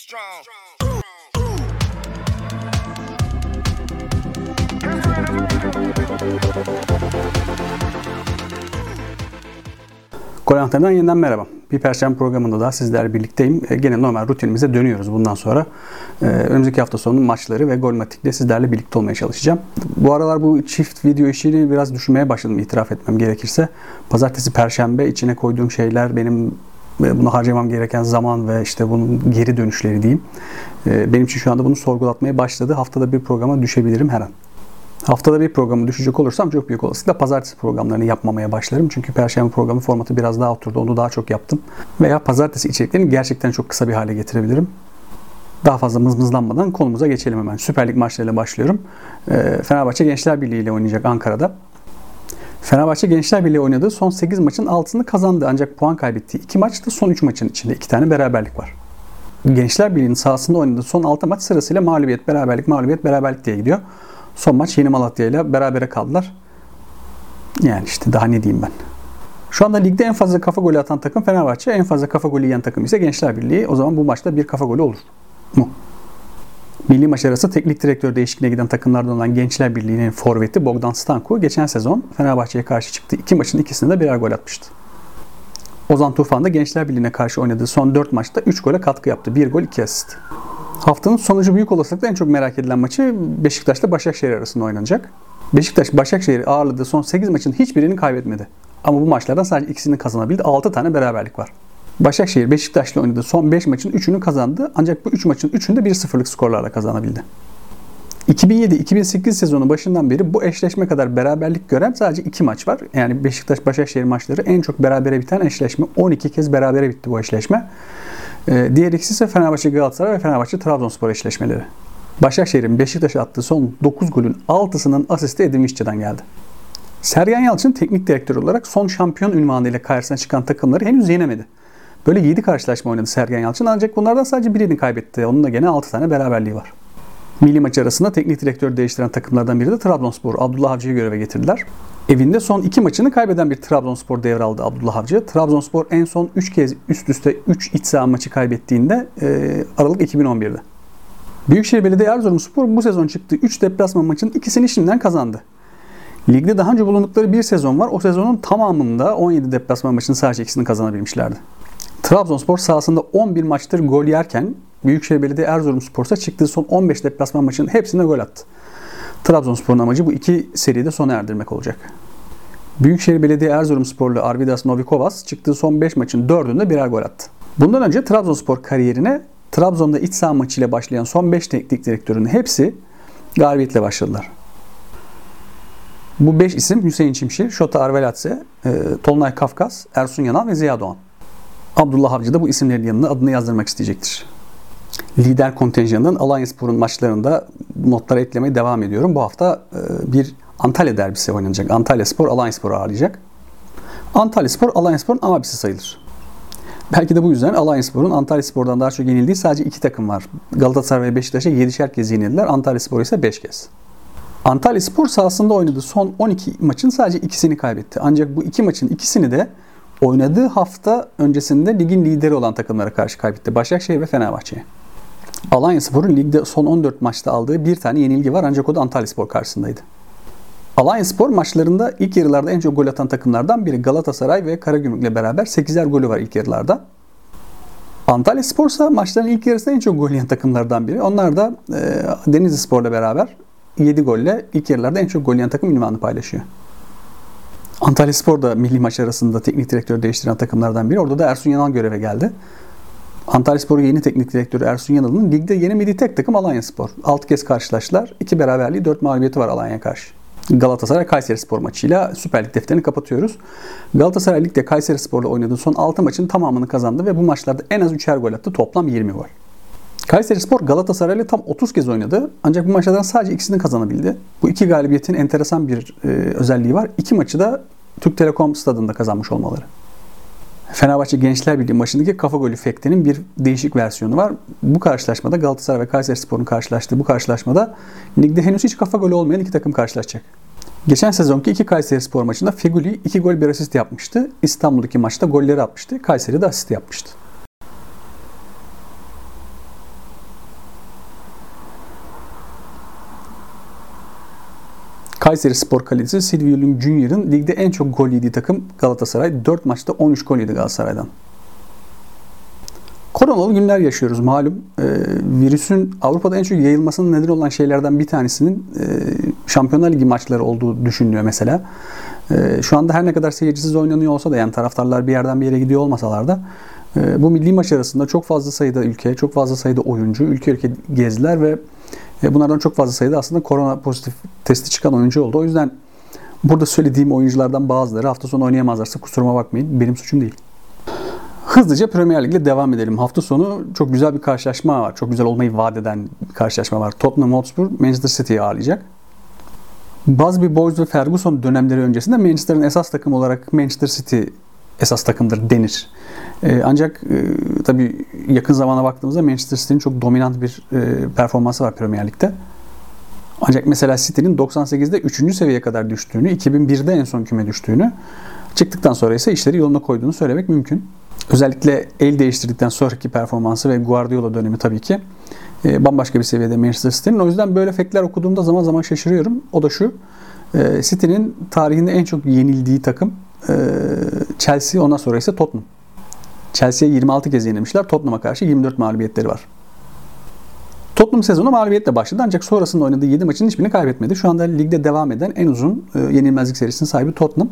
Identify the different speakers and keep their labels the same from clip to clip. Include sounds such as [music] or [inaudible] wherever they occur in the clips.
Speaker 1: strong.
Speaker 2: Gol Anten'den yeniden merhaba. Bir Perşembe programında daha sizlerle birlikteyim. E, Gene normal rutinimize dönüyoruz bundan sonra. E, önümüzdeki hafta sonu maçları ve Golmatik'te sizlerle birlikte olmaya çalışacağım. Bu aralar bu çift video işini biraz düşünmeye başladım itiraf etmem gerekirse. Pazartesi, Perşembe içine koyduğum şeyler benim e, bunu harcamam gereken zaman ve işte bunun geri dönüşleri diyeyim. E, Benim için şu anda bunu sorgulatmaya başladı. Haftada bir programa düşebilirim her an. Haftada bir programı düşecek olursam çok büyük olasılıkla pazartesi programlarını yapmamaya başlarım. Çünkü perşembe programı formatı biraz daha oturdu. Onu daha çok yaptım. Veya pazartesi içeriklerini gerçekten çok kısa bir hale getirebilirim. Daha fazla mızmızlanmadan konumuza geçelim hemen. Süper Lig maçlarıyla başlıyorum. Ee, Fenerbahçe Gençler Birliği ile oynayacak Ankara'da. Fenerbahçe Gençler Birliği oynadığı son 8 maçın 6'sını kazandı. Ancak puan kaybettiği 2 maçta son 3 maçın içinde 2 tane beraberlik var. Gençler Birliği'nin sahasında oynadığı son 6 maç sırasıyla mağlubiyet, beraberlik, mağlubiyet, beraberlik diye gidiyor. Son maç Yeni Malatya ile berabere kaldılar. Yani işte daha ne diyeyim ben. Şu anda ligde en fazla kafa golü atan takım Fenerbahçe, en fazla kafa golü yiyen takım ise Gençler Birliği. O zaman bu maçta bir kafa golü olur mu? Milli maç arası teknik direktör değişikliğine giden takımlardan olan Gençler Birliği'nin forveti Bogdan Stanku geçen sezon Fenerbahçe'ye karşı çıktı. iki maçın ikisinde de birer gol atmıştı. Ozan Tufan da Gençler Birliği'ne karşı oynadığı son 4 maçta 3 gole katkı yaptı. 1 gol 2 asist. Haftanın sonucu büyük olasılıkla en çok merak edilen maçı Beşiktaş'la Başakşehir arasında oynanacak. Beşiktaş Başakşehir'i ağırladığı son 8 maçın hiçbirini kaybetmedi. Ama bu maçlardan sadece ikisini kazanabildi. 6 tane beraberlik var. Başakşehir Beşiktaş'la oynadığı son 5 maçın 3'ünü kazandı. Ancak bu 3 maçın 3'ünü de 1-0'lık skorlarla kazanabildi. 2007-2008 sezonu başından beri bu eşleşme kadar beraberlik gören sadece 2 maç var. Yani Beşiktaş-Başakşehir maçları en çok berabere biten eşleşme. 12 kez berabere bitti bu eşleşme. Ee, diğer ikisi ise Fenerbahçe Galatasaray ve Fenerbahçe Trabzonspor eşleşmeleri. Başakşehir'in Beşiktaş'a attığı son 9 golün 6'sının asisti Edin Visca'dan geldi. Sergen Yalçın teknik direktör olarak son şampiyon ünvanıyla karşısına çıkan takımları henüz yenemedi. Böyle 7 karşılaşma oynadı Sergen Yalçın ancak bunlardan sadece birini kaybetti. Onun da gene 6 tane beraberliği var. Milli maç arasında teknik direktör değiştiren takımlardan biri de Trabzonspor. Abdullah Avcı'yı göreve getirdiler. Evinde son iki maçını kaybeden bir Trabzonspor devraldı Abdullah Avcı. Trabzonspor en son 3 kez üst üste 3 iç saha maçı kaybettiğinde e, Aralık 2011'de. Büyükşehir Belediye Erzurumspor bu sezon çıktığı 3 deplasman maçının ikisini şimdiden kazandı. Ligde daha önce bulundukları bir sezon var. O sezonun tamamında 17 deplasman maçının sadece ikisini kazanabilmişlerdi. Trabzonspor sahasında 11 maçtır gol yerken Büyükşehir Belediye Erzurumspor ise çıktığı son 15 deplasman maçının hepsinde gol attı. Trabzonspor'un amacı bu iki seride sona erdirmek olacak. Büyükşehir Belediye Erzurumsporlu Arvidas Novikovas çıktığı son 5 maçın 4'ünde birer gol attı. Bundan önce Trabzonspor kariyerine Trabzon'da iç saha maçıyla başlayan son 5 teknik direktörün hepsi galibiyetle başladılar. Bu 5 isim Hüseyin Çimşir, Şota Arveladze, e, Tolunay Kafkas, Ersun Yanal ve Ziya Doğan. Abdullah Avcı da bu isimlerin yanına adını yazdırmak isteyecektir. Lider kontenjanının Alanyaspor'un maçlarında notlara eklemeye devam ediyorum. Bu hafta e, bir Antalya derbisi oynanacak. Antalya Spor Alanyaspor'u ağırlayacak. Antalya Spor Alanyaspor'un abisi sayılır. Belki de bu yüzden Alanyaspor'un Antalya Spor'dan daha çok yenildiği sadece iki takım var. Galatasaray ve Beşiktaş'a 7'şer kez yenildiler. Antalya Spor ise 5 kez. Antalya Spor sahasında oynadığı son 12 maçın sadece ikisini kaybetti. Ancak bu iki maçın ikisini de oynadığı hafta öncesinde ligin lideri olan takımlara karşı kaybetti. Başakşehir ve Fenerbahçe'ye. Alanya Spor'un ligde son 14 maçta aldığı bir tane yenilgi var ancak o da Antalya Spor karşısındaydı. Alanya Spor maçlarında ilk yarılarda en çok gol atan takımlardan biri Galatasaray ve Karagümrük'le beraber 8'er golü var ilk yarılarda. Antalya Spor ise maçların ilk yarısında en çok gol yiyen takımlardan biri. Onlar da e, Denizli Spor'la beraber 7 golle ilk yarılarda en çok gol yiyen takım ünvanını paylaşıyor. Antalya Spor da milli maç arasında teknik direktör değiştiren takımlardan biri. Orada da Ersun Yanal göreve geldi. Antalya Spor'un yeni teknik direktörü Ersun Yanal'ın ligde yenemediği tek takım Alanya Spor. 6 kez karşılaştılar. 2 beraberliği 4 mağlubiyeti var Alanya'ya karşı. Galatasaray Kayseri Spor maçıyla Süper Lig defterini kapatıyoruz. Galatasaray Lig'de Kayseri Spor'la oynadığı son 6 maçın tamamını kazandı ve bu maçlarda en az 3'er gol attı. Toplam 20 gol. Kayseri Spor Galatasaray'la tam 30 kez oynadı. Ancak bu maçlardan sadece ikisini kazanabildi. Bu iki galibiyetin enteresan bir e, özelliği var. İki maçı da Türk Telekom stadında kazanmış olmaları. Fenerbahçe Gençler Birliği maçındaki kafa golü fektinin bir değişik versiyonu var. Bu karşılaşmada Galatasaray ve Kayseri Spor'un karşılaştığı bu karşılaşmada ligde henüz hiç kafa golü olmayan iki takım karşılaşacak. Geçen sezonki iki Kayseri Spor maçında Feguli iki gol bir asist yapmıştı. İstanbul'daki maçta golleri atmıştı. Kayseri de asist yapmıştı. Kayseri Spor Kalecisi Silvius Junior'ın ligde en çok gol yediği takım Galatasaray. 4 maçta 13 gol yedi Galatasaray'dan. Koronalı günler yaşıyoruz malum. E, virüsün Avrupa'da en çok yayılmasının neden olan şeylerden bir tanesinin e, Şampiyonlar Ligi maçları olduğu düşünülüyor mesela. E, şu anda her ne kadar seyircisiz oynanıyor olsa da yani taraftarlar bir yerden bir yere gidiyor olmasalar da e, bu milli maç arasında çok fazla sayıda ülke, çok fazla sayıda oyuncu ülke ülke gezdiler ve bunlardan çok fazla sayıda aslında korona pozitif testi çıkan oyuncu oldu. O yüzden burada söylediğim oyunculardan bazıları hafta sonu oynayamazlarsa kusuruma bakmayın. Benim suçum değil. Hızlıca Premier Lig ile devam edelim. Hafta sonu çok güzel bir karşılaşma var. Çok güzel olmayı vaat eden bir karşılaşma var. Tottenham Hotspur Manchester City'yi ağırlayacak. Busby Boys ve Ferguson dönemleri öncesinde Manchester'ın esas takım olarak Manchester City esas takımdır denir. Ee, ancak e, tabii yakın zamana baktığımızda Manchester City'nin çok dominant bir e, performansı var Premier Lig'de. Ancak mesela City'nin 98'de 3. seviyeye kadar düştüğünü, 2001'de en son küme düştüğünü, çıktıktan sonra ise işleri yoluna koyduğunu söylemek mümkün. Özellikle el değiştirdikten sonraki performansı ve Guardiola dönemi tabii ki e, bambaşka bir seviyede Manchester City'nin. O yüzden böyle efektler okuduğumda zaman zaman şaşırıyorum. O da şu, e, City'nin tarihinde en çok yenildiği takım e, Chelsea, ondan sonra ise Tottenham. Chelsea'ye 26 kez yenilmişler. Tottenham'a karşı 24 mağlubiyetleri var. Tottenham sezonu mağlubiyetle başladı ancak sonrasında oynadığı 7 maçın hiçbirini kaybetmedi. Şu anda ligde devam eden en uzun e, yenilmezlik serisinin sahibi Tottenham.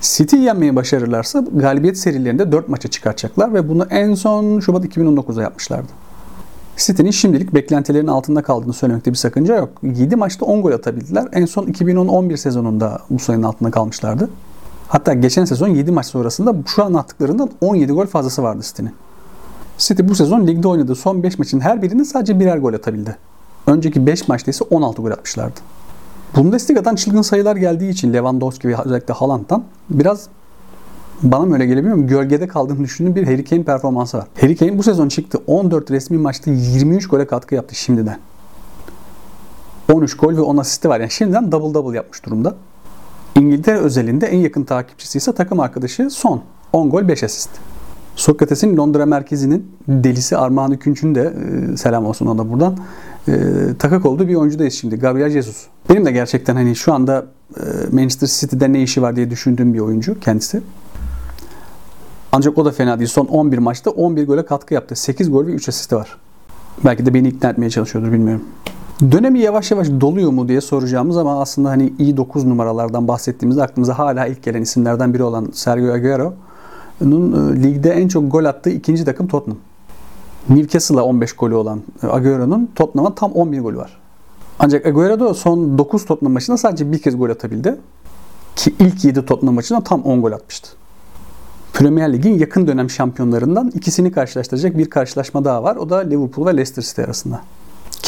Speaker 2: City'yi yenmeyi başarırlarsa galibiyet serilerinde 4 maça çıkartacaklar ve bunu en son Şubat 2019'da yapmışlardı. City'nin şimdilik beklentilerin altında kaldığını söylemekte bir sakınca yok. 7 maçta 10 gol atabildiler. En son 2010-11 sezonunda bu sayının altında kalmışlardı. Hatta geçen sezon 7 maç sonrasında şu an attıklarından 17 gol fazlası vardı City'nin. City bu sezon ligde oynadığı son 5 maçın her birinde sadece birer gol atabildi. Önceki 5 maçta ise 16 gol atmışlardı. Bundesliga'dan çılgın sayılar geldiği için Lewandowski ve özellikle Haaland'dan biraz bana mı öyle gelebiliyor? Gölgede kaldığını düşündüğüm bir Harry Kane performansı var. Harry Kane bu sezon çıktı 14 resmi maçta 23 gole katkı yaptı şimdiden. 13 gol ve 10 asisti var. Yani şimdiden double double yapmış durumda. İngiltere özelinde en yakın takipçisi ise takım arkadaşı Son. 10 gol 5 asist. Sokrates'in Londra merkezinin delisi Armağan Ükünç'ün de e, selam olsun ona buradan e, takık olduğu bir oyuncudayız şimdi. Gabriel Jesus. Benim de gerçekten hani şu anda e, Manchester City'de ne işi var diye düşündüğüm bir oyuncu kendisi. Ancak o da fena değil. Son 11 maçta 11 gole katkı yaptı. 8 gol ve 3 asisti var. Belki de beni ikna etmeye çalışıyordur bilmiyorum. Dönemi yavaş yavaş doluyor mu diye soracağımız ama aslında hani iyi 9 numaralardan bahsettiğimizde aklımıza hala ilk gelen isimlerden biri olan Sergio Aguero'nun e, ligde en çok gol attığı ikinci takım Tottenham. Newcastle'a 15 golü olan e, Agüero'nun Tottenham'a tam 11 golü var. Ancak Agüero da son 9 Tottenham maçında sadece bir kez gol atabildi. Ki ilk 7 Tottenham maçında tam 10 gol atmıştı. Premier Lig'in yakın dönem şampiyonlarından ikisini karşılaştıracak bir karşılaşma daha var. O da Liverpool ve Leicester City arasında.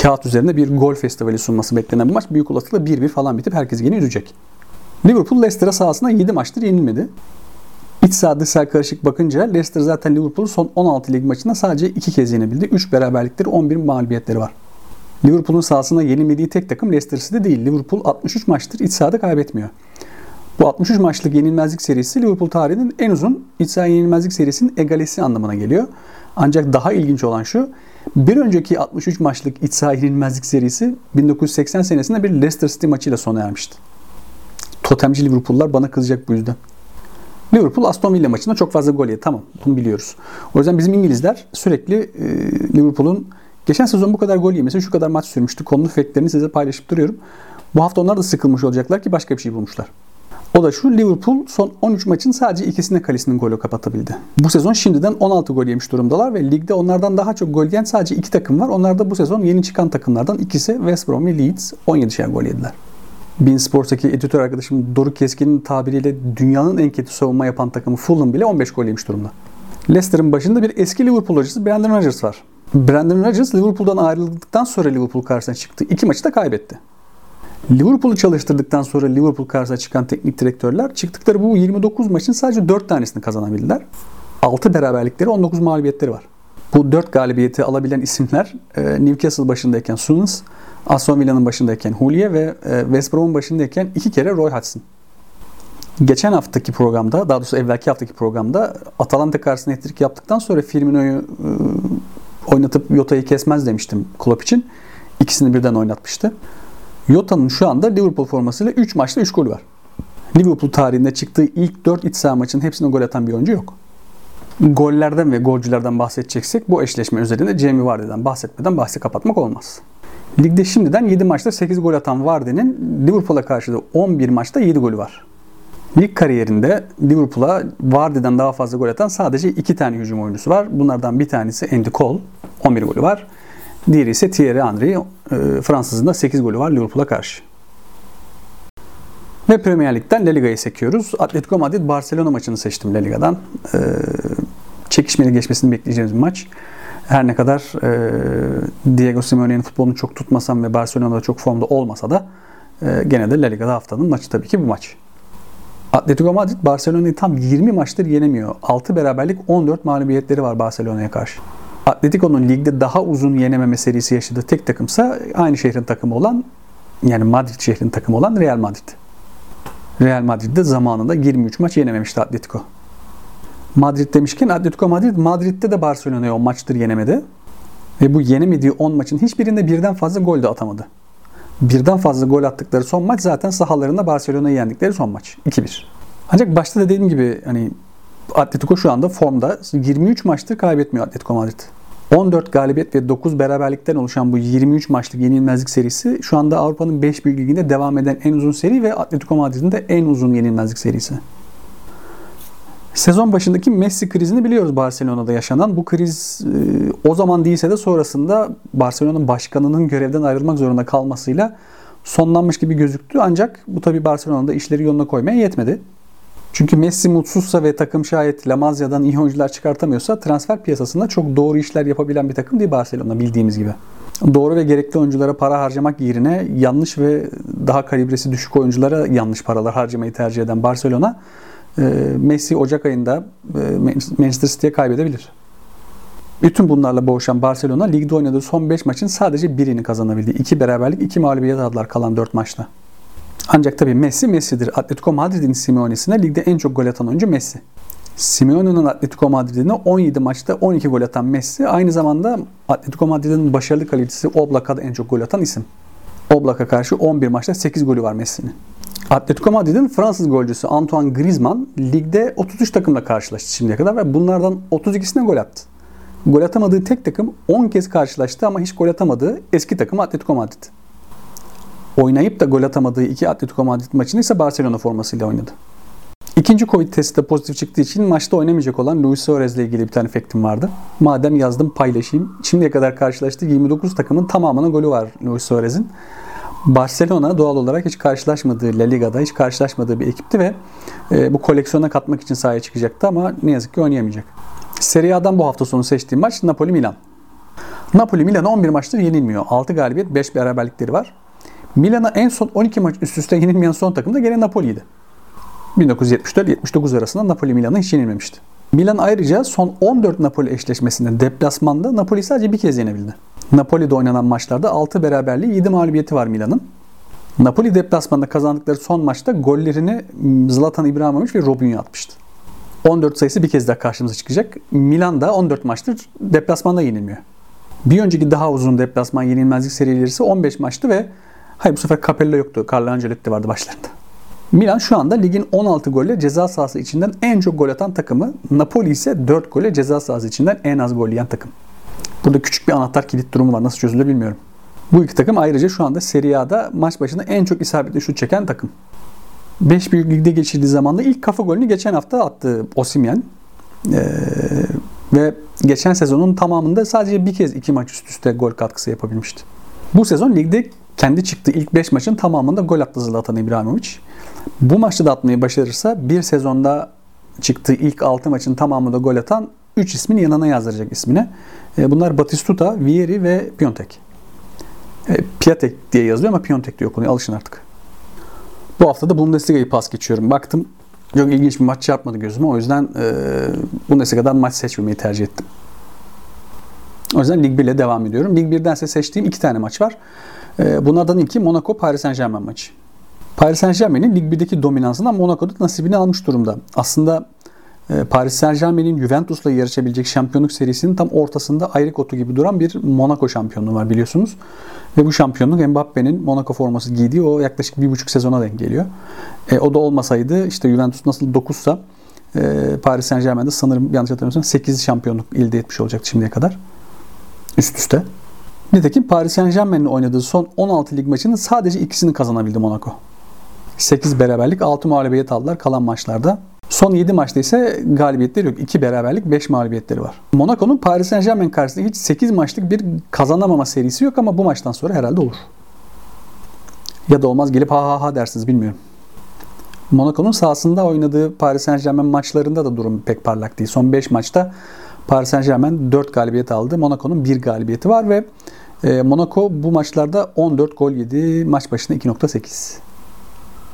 Speaker 2: Kağıt üzerinde bir gol festivali sunması beklenen bu maç büyük olasılıkla 1-1 falan bitip herkes yine üzecek. Liverpool Leicester'a sahasında 7 maçtır yenilmedi. İç saha dış karışık bakınca Leicester zaten Liverpool'u son 16 lig maçında sadece 2 kez yenebildi. 3 beraberlikleri 11 mağlubiyetleri var. Liverpool'un sahasında yenilmediği tek takım Leicester City değil. Liverpool 63 maçtır iç sahada kaybetmiyor. Bu 63 maçlık yenilmezlik serisi Liverpool tarihinin en uzun iç saha yenilmezlik serisinin egalesi anlamına geliyor. Ancak daha ilginç olan şu, bir önceki 63 maçlık iç saha yenilmezlik serisi 1980 senesinde bir Leicester City maçıyla sona ermişti. Totemci Liverpool'lar bana kızacak bu yüzden. Liverpool Aston Villa maçında çok fazla gol yedi. Tamam bunu biliyoruz. O yüzden bizim İngilizler sürekli e, Liverpool'un geçen sezon bu kadar gol yemesi şu kadar maç sürmüştü. Konunun efektlerini size paylaşıp duruyorum. Bu hafta onlar da sıkılmış olacaklar ki başka bir şey bulmuşlar. O da şu Liverpool son 13 maçın sadece ikisinde kalesinin golü kapatabildi. Bu sezon şimdiden 16 gol yemiş durumdalar ve ligde onlardan daha çok gol yiyen sadece iki takım var. Onlar da bu sezon yeni çıkan takımlardan ikisi West Brom ve Leeds 17 şer gol yediler. Bein Sports'taki editör arkadaşım Doruk Keskin'in tabiriyle dünyanın en kötü savunma yapan takımı Fulham bile 15 gol yemiş durumda. Leicester'ın başında bir eski Liverpool hocası Brandon Rodgers var. Brandon Rodgers Liverpool'dan ayrıldıktan sonra Liverpool karşısına çıktı. İki maçı da kaybetti. Liverpool'u çalıştırdıktan sonra Liverpool karşısına çıkan teknik direktörler çıktıkları bu 29 maçın sadece 4 tanesini kazanabildiler. 6 beraberlikleri 19 mağlubiyetleri var. Bu 4 galibiyeti alabilen isimler e, Newcastle başındayken Suns, Aston Villa'nın başındayken Hulye ve e, West Brom'un başındayken iki kere Roy Hodgson. Geçen haftaki programda, daha doğrusu evvelki haftaki programda Atalanta karşısında ettirik yaptıktan sonra Firmino'yu e, oynatıp Yota'yı kesmez demiştim Klopp için. İkisini birden oynatmıştı. Yota'nın şu anda Liverpool formasıyla 3 maçta 3 golü var. Liverpool tarihinde çıktığı ilk 4 iç saha maçının hepsinde gol atan bir oyuncu yok. Gollerden ve golcülerden bahsedeceksek bu eşleşme üzerinde Jamie Vardy'den bahsetmeden bahsi kapatmak olmaz. Ligde şimdiden 7 maçta 8 gol atan Vardy'nin Liverpool'a karşı da 11 maçta 7 golü var. Lig kariyerinde Liverpool'a Vardy'den daha fazla gol atan sadece 2 tane hücum oyuncusu var. Bunlardan bir tanesi Andy Cole, 11 golü var. Diğeri ise Thierry Henry, e, Fransız'ın da 8 golü var Liverpool'a karşı. Ve Premier Lig'den La Liga'yı sekiyoruz. Atletico Madrid Barcelona maçını seçtim La Liga'dan. Ee, çekişmeli geçmesini bekleyeceğimiz bir maç. Her ne kadar e, Diego Simeone'nin futbolunu çok tutmasam ve Barcelona'da çok formda olmasa da e, gene de La Liga'da haftanın maçı tabii ki bu maç. Atletico Madrid Barcelona'yı tam 20 maçtır yenemiyor. 6 beraberlik 14 mağlubiyetleri var Barcelona'ya karşı. Atletico'nun ligde daha uzun yenememe serisi yaşadığı tek takımsa aynı şehrin takımı olan yani Madrid şehrin takımı olan Real Madrid. Real Madrid'de zamanında 23 maç yenememişti Atletico. Madrid demişken Atletico Madrid Madrid'de de Barcelona'ya 10 maçtır yenemedi. Ve bu yenemediği 10 maçın hiçbirinde birden fazla gol de atamadı. Birden fazla gol attıkları son maç zaten sahalarında Barcelona'yı yendikleri son maç. 2-1. Ancak başta dediğim gibi hani Atletico şu anda formda 23 maçtır kaybetmiyor Atletico Madrid. 14 galibiyet ve 9 beraberlikten oluşan bu 23 maçlık yenilmezlik serisi şu anda Avrupa'nın 5 büyük liginde devam eden en uzun seri ve Atletico Madrid'in de en uzun yenilmezlik serisi. Sezon başındaki Messi krizini biliyoruz Barcelona'da yaşanan. Bu kriz e, o zaman değilse de sonrasında Barcelona'nın başkanının görevden ayrılmak zorunda kalmasıyla sonlanmış gibi gözüktü. Ancak bu tabi Barcelona'da işleri yoluna koymaya yetmedi. Çünkü Messi mutsuzsa ve takım şayet La Masia'dan iyi oyuncular çıkartamıyorsa transfer piyasasında çok doğru işler yapabilen bir takım değil Barcelona bildiğimiz gibi. Doğru ve gerekli oyunculara para harcamak yerine yanlış ve daha kalibresi düşük oyunculara yanlış paralar harcamayı tercih eden Barcelona e, Messi Ocak ayında e, Manchester City'ye kaybedebilir. Bütün bunlarla boğuşan Barcelona ligde oynadığı son 5 maçın sadece birini kazanabildi. 2 beraberlik, 2 mağlubiyet aldılar kalan 4 maçta. Ancak tabii Messi Messi'dir. Atletico Madrid'in Simeone'sine ligde en çok gol atan oyuncu Messi. Simeone'nin Atletico Madrid'ine 17 maçta 12 gol atan Messi aynı zamanda Atletico Madrid'in başarılı kalecisi Oblak'a da en çok gol atan isim. Oblak'a karşı 11 maçta 8 golü var Messi'nin. Atletico Madrid'in Fransız golcüsü Antoine Griezmann ligde 33 takımla karşılaştı şimdiye kadar ve bunlardan 32'sine gol attı. Gol atamadığı tek takım 10 kez karşılaştı ama hiç gol atamadığı eski takım Atletico Madrid oynayıp da gol atamadığı iki Atletico Madrid maçını ise Barcelona formasıyla oynadı. İkinci Covid testi de pozitif çıktığı için maçta oynamayacak olan Luis Suarez ile ilgili bir tane efektim vardı. Madem yazdım paylaşayım. Şimdiye kadar karşılaştığı 29 takımın tamamına golü var Luis Suarez'in. Barcelona doğal olarak hiç karşılaşmadığı La Liga'da hiç karşılaşmadığı bir ekipti ve e, bu koleksiyona katmak için sahaya çıkacaktı ama ne yazık ki oynayamayacak. Serie A'dan bu hafta sonu seçtiğim maç Napoli-Milan. Napoli Milan 11 maçtır yenilmiyor. 6 galibiyet 5 beraberlikleri var. Milan'a en son 12 maç üst üste yenilmeyen son takım da gene Napoli'ydi. 1974-79 arasında Napoli Milan'a hiç yenilmemişti. Milan ayrıca son 14 Napoli eşleşmesinde deplasmanda Napoli sadece bir kez yenebildi. Napoli'de oynanan maçlarda 6 beraberliği 7 mağlubiyeti var Milan'ın. Napoli deplasmanda kazandıkları son maçta gollerini Zlatan İbrahimovic ve Robinho atmıştı. 14 sayısı bir kez daha karşımıza çıkacak. Milan da 14 maçtır deplasmanda yenilmiyor. Bir önceki daha uzun deplasman yenilmezlik serileri ise 15 maçtı ve Hayır bu sefer Capello yoktu. Carlo Ancelotti vardı başlarında. Milan şu anda ligin 16 golle ceza sahası içinden en çok gol atan takımı. Napoli ise 4 golle ceza sahası içinden en az gol yiyen takım. Burada küçük bir anahtar kilit durumu var. Nasıl çözülür bilmiyorum. Bu iki takım ayrıca şu anda Serie A'da maç başına en çok isabetli şut çeken takım. 5 büyük ligde geçirdiği zamanda ilk kafa golünü geçen hafta attı Osimhen. Ee, ve geçen sezonun tamamında sadece bir kez iki maç üst üste gol katkısı yapabilmişti. Bu sezon ligde kendi çıktığı ilk 5 maçın tamamında gol attı Zlatan İbrahimovic. Bu maçta da atmayı başarırsa bir sezonda çıktığı ilk 6 maçın tamamında gol atan 3 ismin yanına yazdıracak ismine. E, bunlar Batistuta, Vieri ve Piontek. E, Piatek diye yazılıyor ama Piontek diye okunuyor. Alışın artık. Bu hafta da Bundesliga'yı pas geçiyorum. Baktım çok ilginç bir maç çarpmadı gözüme. O yüzden e, Bundesliga'dan maç seçmemeyi tercih ettim. O yüzden Lig 1 ile devam ediyorum. Lig 1'den ise seçtiğim iki tane maç var. Ee, bunlardan ilki Monaco Paris Saint Germain maçı. Paris Saint Germain'in Lig 1'deki dominansından Monaco'da nasibini almış durumda. Aslında e, Paris Saint Germain'in Juventus'la yarışabilecek şampiyonluk serisinin tam ortasında ayrık otu gibi duran bir Monaco şampiyonluğu var biliyorsunuz. Ve bu şampiyonluk Mbappe'nin Monaco forması giydiği o yaklaşık bir buçuk sezona denk geliyor. E, o da olmasaydı işte Juventus nasıl 9'sa e, Paris Saint Germain'de sanırım yanlış hatırlamıyorsam 8 şampiyonluk elde etmiş olacaktı şimdiye kadar. Üst üste. Nitekim Paris Saint Germain'in oynadığı son 16 lig maçının sadece ikisini kazanabildi Monaco. 8 beraberlik 6 mağlubiyet aldılar kalan maçlarda. Son 7 maçta ise galibiyetleri yok. 2 beraberlik 5 mağlubiyetleri var. Monaco'nun Paris Saint Germain karşısında hiç 8 maçlık bir kazanamama serisi yok ama bu maçtan sonra herhalde olur. Ya da olmaz gelip ha ha ha dersiniz bilmiyorum. Monaco'nun sahasında oynadığı Paris Saint Germain maçlarında da durum pek parlak değil. Son 5 maçta Paris Saint Germain 4 galibiyet aldı. Monaco'nun 1 galibiyeti var ve e, Monaco bu maçlarda 14 gol yedi. Maç başına 2.8.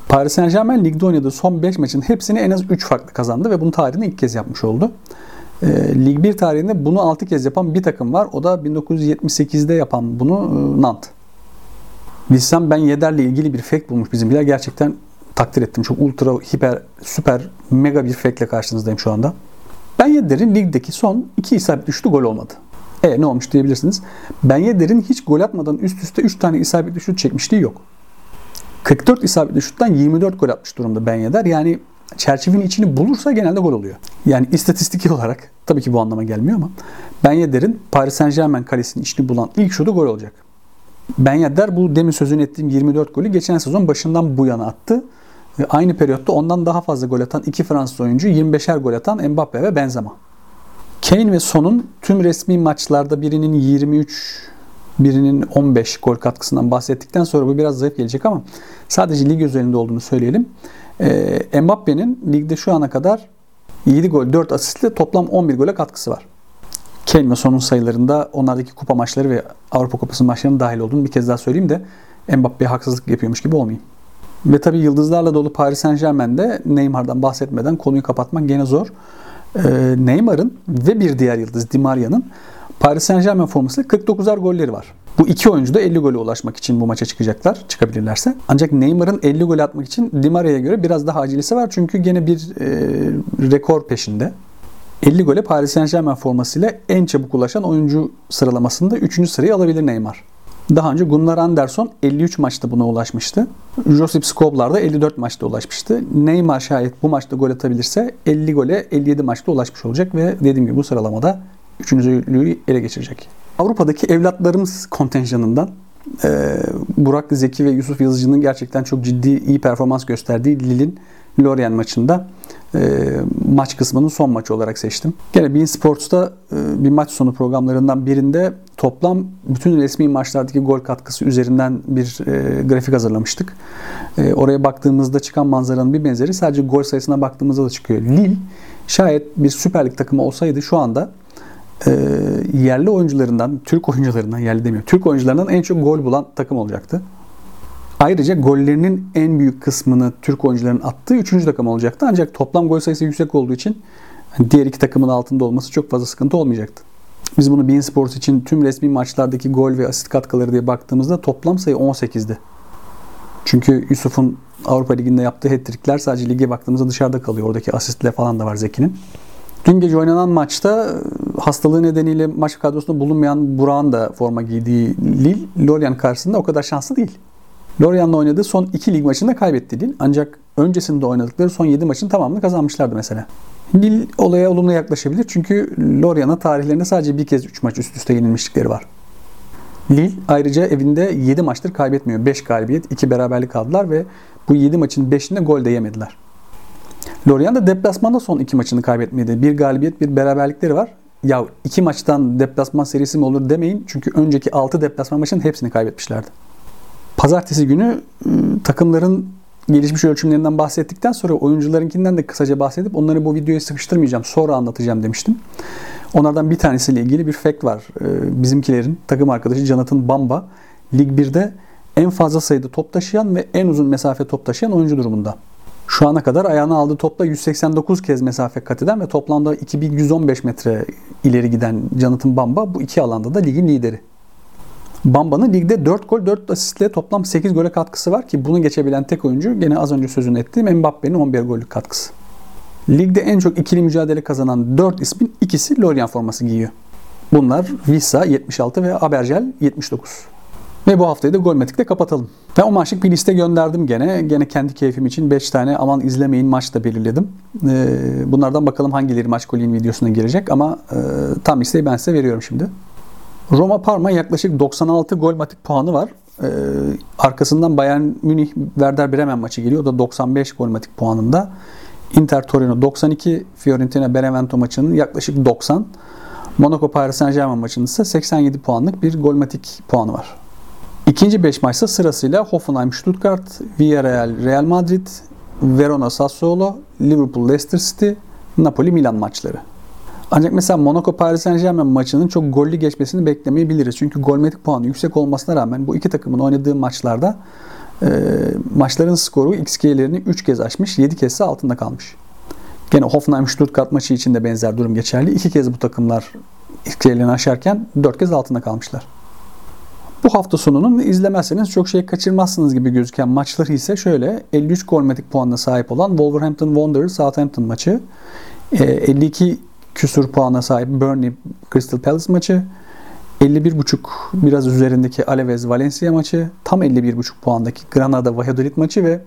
Speaker 2: Paris Saint Germain ligde oynadığı son 5 maçın hepsini en az 3 farklı kazandı ve bunu tarihinde ilk kez yapmış oldu. E, Lig 1 tarihinde bunu 6 kez yapan bir takım var. O da 1978'de yapan bunu e, Nantes. Bilsem ben Yeder'le ilgili bir fake bulmuş bizimkiler. Gerçekten takdir ettim. Çok ultra, hiper, süper, mega bir fake ile karşınızdayım şu anda. Ben Yedder'in ligdeki son 2 isabetli şutu gol olmadı. E ne olmuş diyebilirsiniz. Ben Yedder'in hiç gol atmadan üst üste 3 tane isabetli şut çekmişliği yok. 44 isabetli şuttan 24 gol atmış durumda Ben Yedder. Yani çerçevenin içini bulursa genelde gol oluyor. Yani istatistik olarak tabii ki bu anlama gelmiyor ama Ben Yedder'in Paris Saint Germain kalesinin içini bulan ilk şutu gol olacak. Ben Yedder bu demin sözünü ettiğim 24 golü geçen sezon başından bu yana attı. Aynı periyotta ondan daha fazla gol atan iki Fransız oyuncu 25'er gol atan Mbappe ve Benzema. Kane ve Son'un tüm resmi maçlarda birinin 23, birinin 15 gol katkısından bahsettikten sonra bu biraz zayıf gelecek ama sadece lig özelinde olduğunu söyleyelim. E, Mbappe'nin ligde şu ana kadar 7 gol 4 asistle toplam 11 gole katkısı var. Kane ve Son'un sayılarında onlardaki kupa maçları ve Avrupa Kupası maçlarının dahil olduğunu bir kez daha söyleyeyim de Mbappe'ye haksızlık yapıyormuş gibi olmayayım. Ve tabii yıldızlarla dolu Paris Saint Germain'de Neymar'dan bahsetmeden konuyu kapatmak gene zor. Ee, Neymar'ın ve bir diğer yıldız Di Maria'nın Paris Saint Germain formasıyla 49'ar golleri var. Bu iki oyuncu da 50 gole ulaşmak için bu maça çıkacaklar, çıkabilirlerse. Ancak Neymar'ın 50 gol atmak için Di Maria'ya göre biraz daha acelesi var. Çünkü gene bir e, rekor peşinde. 50 gole Paris Saint Germain formasıyla en çabuk ulaşan oyuncu sıralamasında 3. sırayı alabilir Neymar. Daha önce Gunnar Anderson 53 maçta buna ulaşmıştı. Josip Skoblar da 54 maçta ulaşmıştı. Neymar şayet bu maçta gol atabilirse 50 gole 57 maçta ulaşmış olacak ve dediğim gibi bu sıralamada 3. üçüncülüğü ele geçirecek. Avrupa'daki evlatlarımız kontenjanından e, Burak Zeki ve Yusuf Yazıcı'nın gerçekten çok ciddi iyi performans gösterdiği Lille'in Lorient maçında e, maç kısmının son maçı olarak seçtim. Gene Bein Sports'ta e, bir maç sonu programlarından birinde toplam bütün resmi maçlardaki gol katkısı üzerinden bir e, grafik hazırlamıştık. E, oraya baktığımızda çıkan manzaranın bir benzeri sadece gol sayısına baktığımızda da çıkıyor. Lille şayet bir Süper Lig takımı olsaydı şu anda e, yerli oyuncularından, Türk oyuncularından, yerli demiyorum, Türk oyuncularından en çok gol bulan takım olacaktı. Ayrıca gollerinin en büyük kısmını Türk oyuncuların attığı 3. takım olacaktı. Ancak toplam gol sayısı yüksek olduğu için diğer iki takımın altında olması çok fazla sıkıntı olmayacaktı. Biz bunu Bein Sports için tüm resmi maçlardaki gol ve asist katkıları diye baktığımızda toplam sayı 18'di. Çünkü Yusuf'un Avrupa Ligi'nde yaptığı hat sadece lige baktığımızda dışarıda kalıyor. Oradaki asistler falan da var Zeki'nin. Dün gece oynanan maçta hastalığı nedeniyle maç kadrosunda bulunmayan Burak'ın da forma giydiği Lille, Lorient karşısında o kadar şanslı değil. Lorient'la oynadığı son iki lig maçında kaybetti Lille. Ancak öncesinde oynadıkları son 7 maçın tamamını kazanmışlardı mesela. Lille olaya olumlu yaklaşabilir çünkü Lorient'a tarihlerinde sadece bir kez 3 maç üst üste yenilmişlikleri var. Lille ayrıca evinde 7 maçtır kaybetmiyor. 5 galibiyet, 2 beraberlik aldılar ve bu 7 maçın 5'inde gol de yemediler. Lorient da deplasmanda son 2 maçını kaybetmedi. Bir galibiyet, bir beraberlikleri var. Ya iki maçtan deplasman serisi mi olur demeyin. Çünkü önceki 6 deplasman maçının hepsini kaybetmişlerdi. Pazartesi günü ıı, takımların gelişmiş ölçümlerinden bahsettikten sonra oyuncularınkinden de kısaca bahsedip onları bu videoya sıkıştırmayacağım. Sonra anlatacağım demiştim. Onlardan bir tanesiyle ilgili bir fact var. Bizimkilerin takım arkadaşı Jonathan Bamba Lig 1'de en fazla sayıda top taşıyan ve en uzun mesafe top taşıyan oyuncu durumunda. Şu ana kadar ayağına aldığı topla 189 kez mesafe kat eden ve toplamda 2115 metre ileri giden Jonathan Bamba bu iki alanda da ligin lideri. Bamba'nın ligde 4 gol 4 asistle toplam 8 gole katkısı var ki bunu geçebilen tek oyuncu gene az önce sözünü ettiğim Mbappe'nin 11 gollük katkısı. Ligde en çok ikili mücadele kazanan 4 ismin ikisi Lorient forması giyiyor. Bunlar Vissa 76 ve Abergel 79. Ve bu haftayı da Golmetik'te kapatalım. Ben o maçlık bir liste gönderdim gene. Gene kendi keyfim için 5 tane aman izlemeyin maç da belirledim. Ee, bunlardan bakalım hangileri maç golün videosuna girecek ama e, tam listeyi ben size veriyorum şimdi. Roma Parma yaklaşık 96 gol matik puanı var. Ee, arkasından Bayern Münih Werder Bremen maçı geliyor. O da 95 gol matik puanında. Inter Torino 92, Fiorentina Benevento maçının yaklaşık 90. Monaco Paris Saint Germain maçının ise 87 puanlık bir golmatik puanı var. İkinci 5 maçta sırasıyla Hoffenheim Stuttgart, Villarreal Real Madrid, Verona Sassuolo, Liverpool Leicester City, Napoli Milan maçları. Ancak mesela Monaco Paris Saint Germain maçının çok gollü geçmesini beklemeyebiliriz. Çünkü golmetik puanı yüksek olmasına rağmen bu iki takımın oynadığı maçlarda e, maçların skoru XG'lerini 3 kez aşmış, 7 kez ise altında kalmış. Gene Hoffenheim Stuttgart maçı için de benzer durum geçerli. İki kez bu takımlar XG'lerini aşarken 4 kez altında kalmışlar. Bu hafta sonunun izlemezseniz çok şey kaçırmazsınız gibi gözüken maçları ise şöyle 53 golmetik puanına sahip olan Wolverhampton Wanderers Southampton maçı, 52 e, küsur puana sahip Burnley Crystal Palace maçı, 51.5 biraz üzerindeki Alaves Valencia maçı, tam 51.5 puandaki Granada Valladolid maçı ve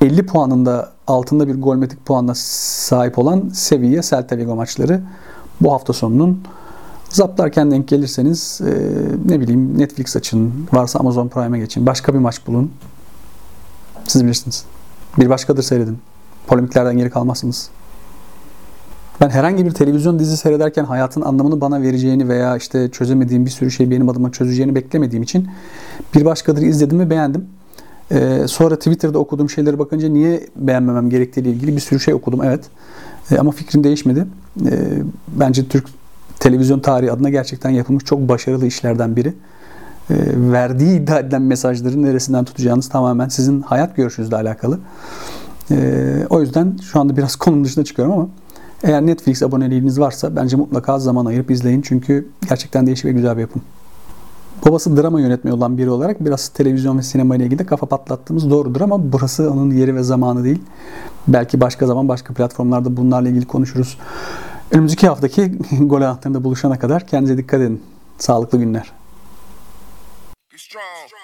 Speaker 2: 50 puanında altında bir golmetik puanla sahip olan Sevilla Celta Vigo maçları bu hafta sonunun zaplarken denk gelirseniz e, ne bileyim Netflix açın, varsa Amazon Prime'e geçin, başka bir maç bulun. Siz bilirsiniz. Bir başkadır seyredin. Polemiklerden geri kalmazsınız. Ben herhangi bir televizyon dizi seyrederken hayatın anlamını bana vereceğini veya işte çözemediğim bir sürü şey benim adıma çözeceğini beklemediğim için bir başkadır izledim ve beğendim. Ee, sonra Twitter'da okuduğum şeylere bakınca niye beğenmemem gerektiğiyle ilgili bir sürü şey okudum evet. Ee, ama fikrim değişmedi. Ee, bence Türk televizyon tarihi adına gerçekten yapılmış çok başarılı işlerden biri. Ee, verdiği iddia edilen mesajları neresinden tutacağınız tamamen sizin hayat görüşünüzle alakalı. Ee, o yüzden şu anda biraz [laughs] konunun dışına çıkıyorum ama eğer Netflix aboneliğiniz varsa bence mutlaka zaman ayırıp izleyin. Çünkü gerçekten değişik ve güzel bir yapım. Babası drama yönetmeni olan biri olarak biraz televizyon ve sinema ile ilgili kafa patlattığımız doğrudur ama burası onun yeri ve zamanı değil. Belki başka zaman başka platformlarda bunlarla ilgili konuşuruz. Önümüzdeki haftaki [laughs] gol anahtarında buluşana kadar kendinize dikkat edin. Sağlıklı günler. Strong.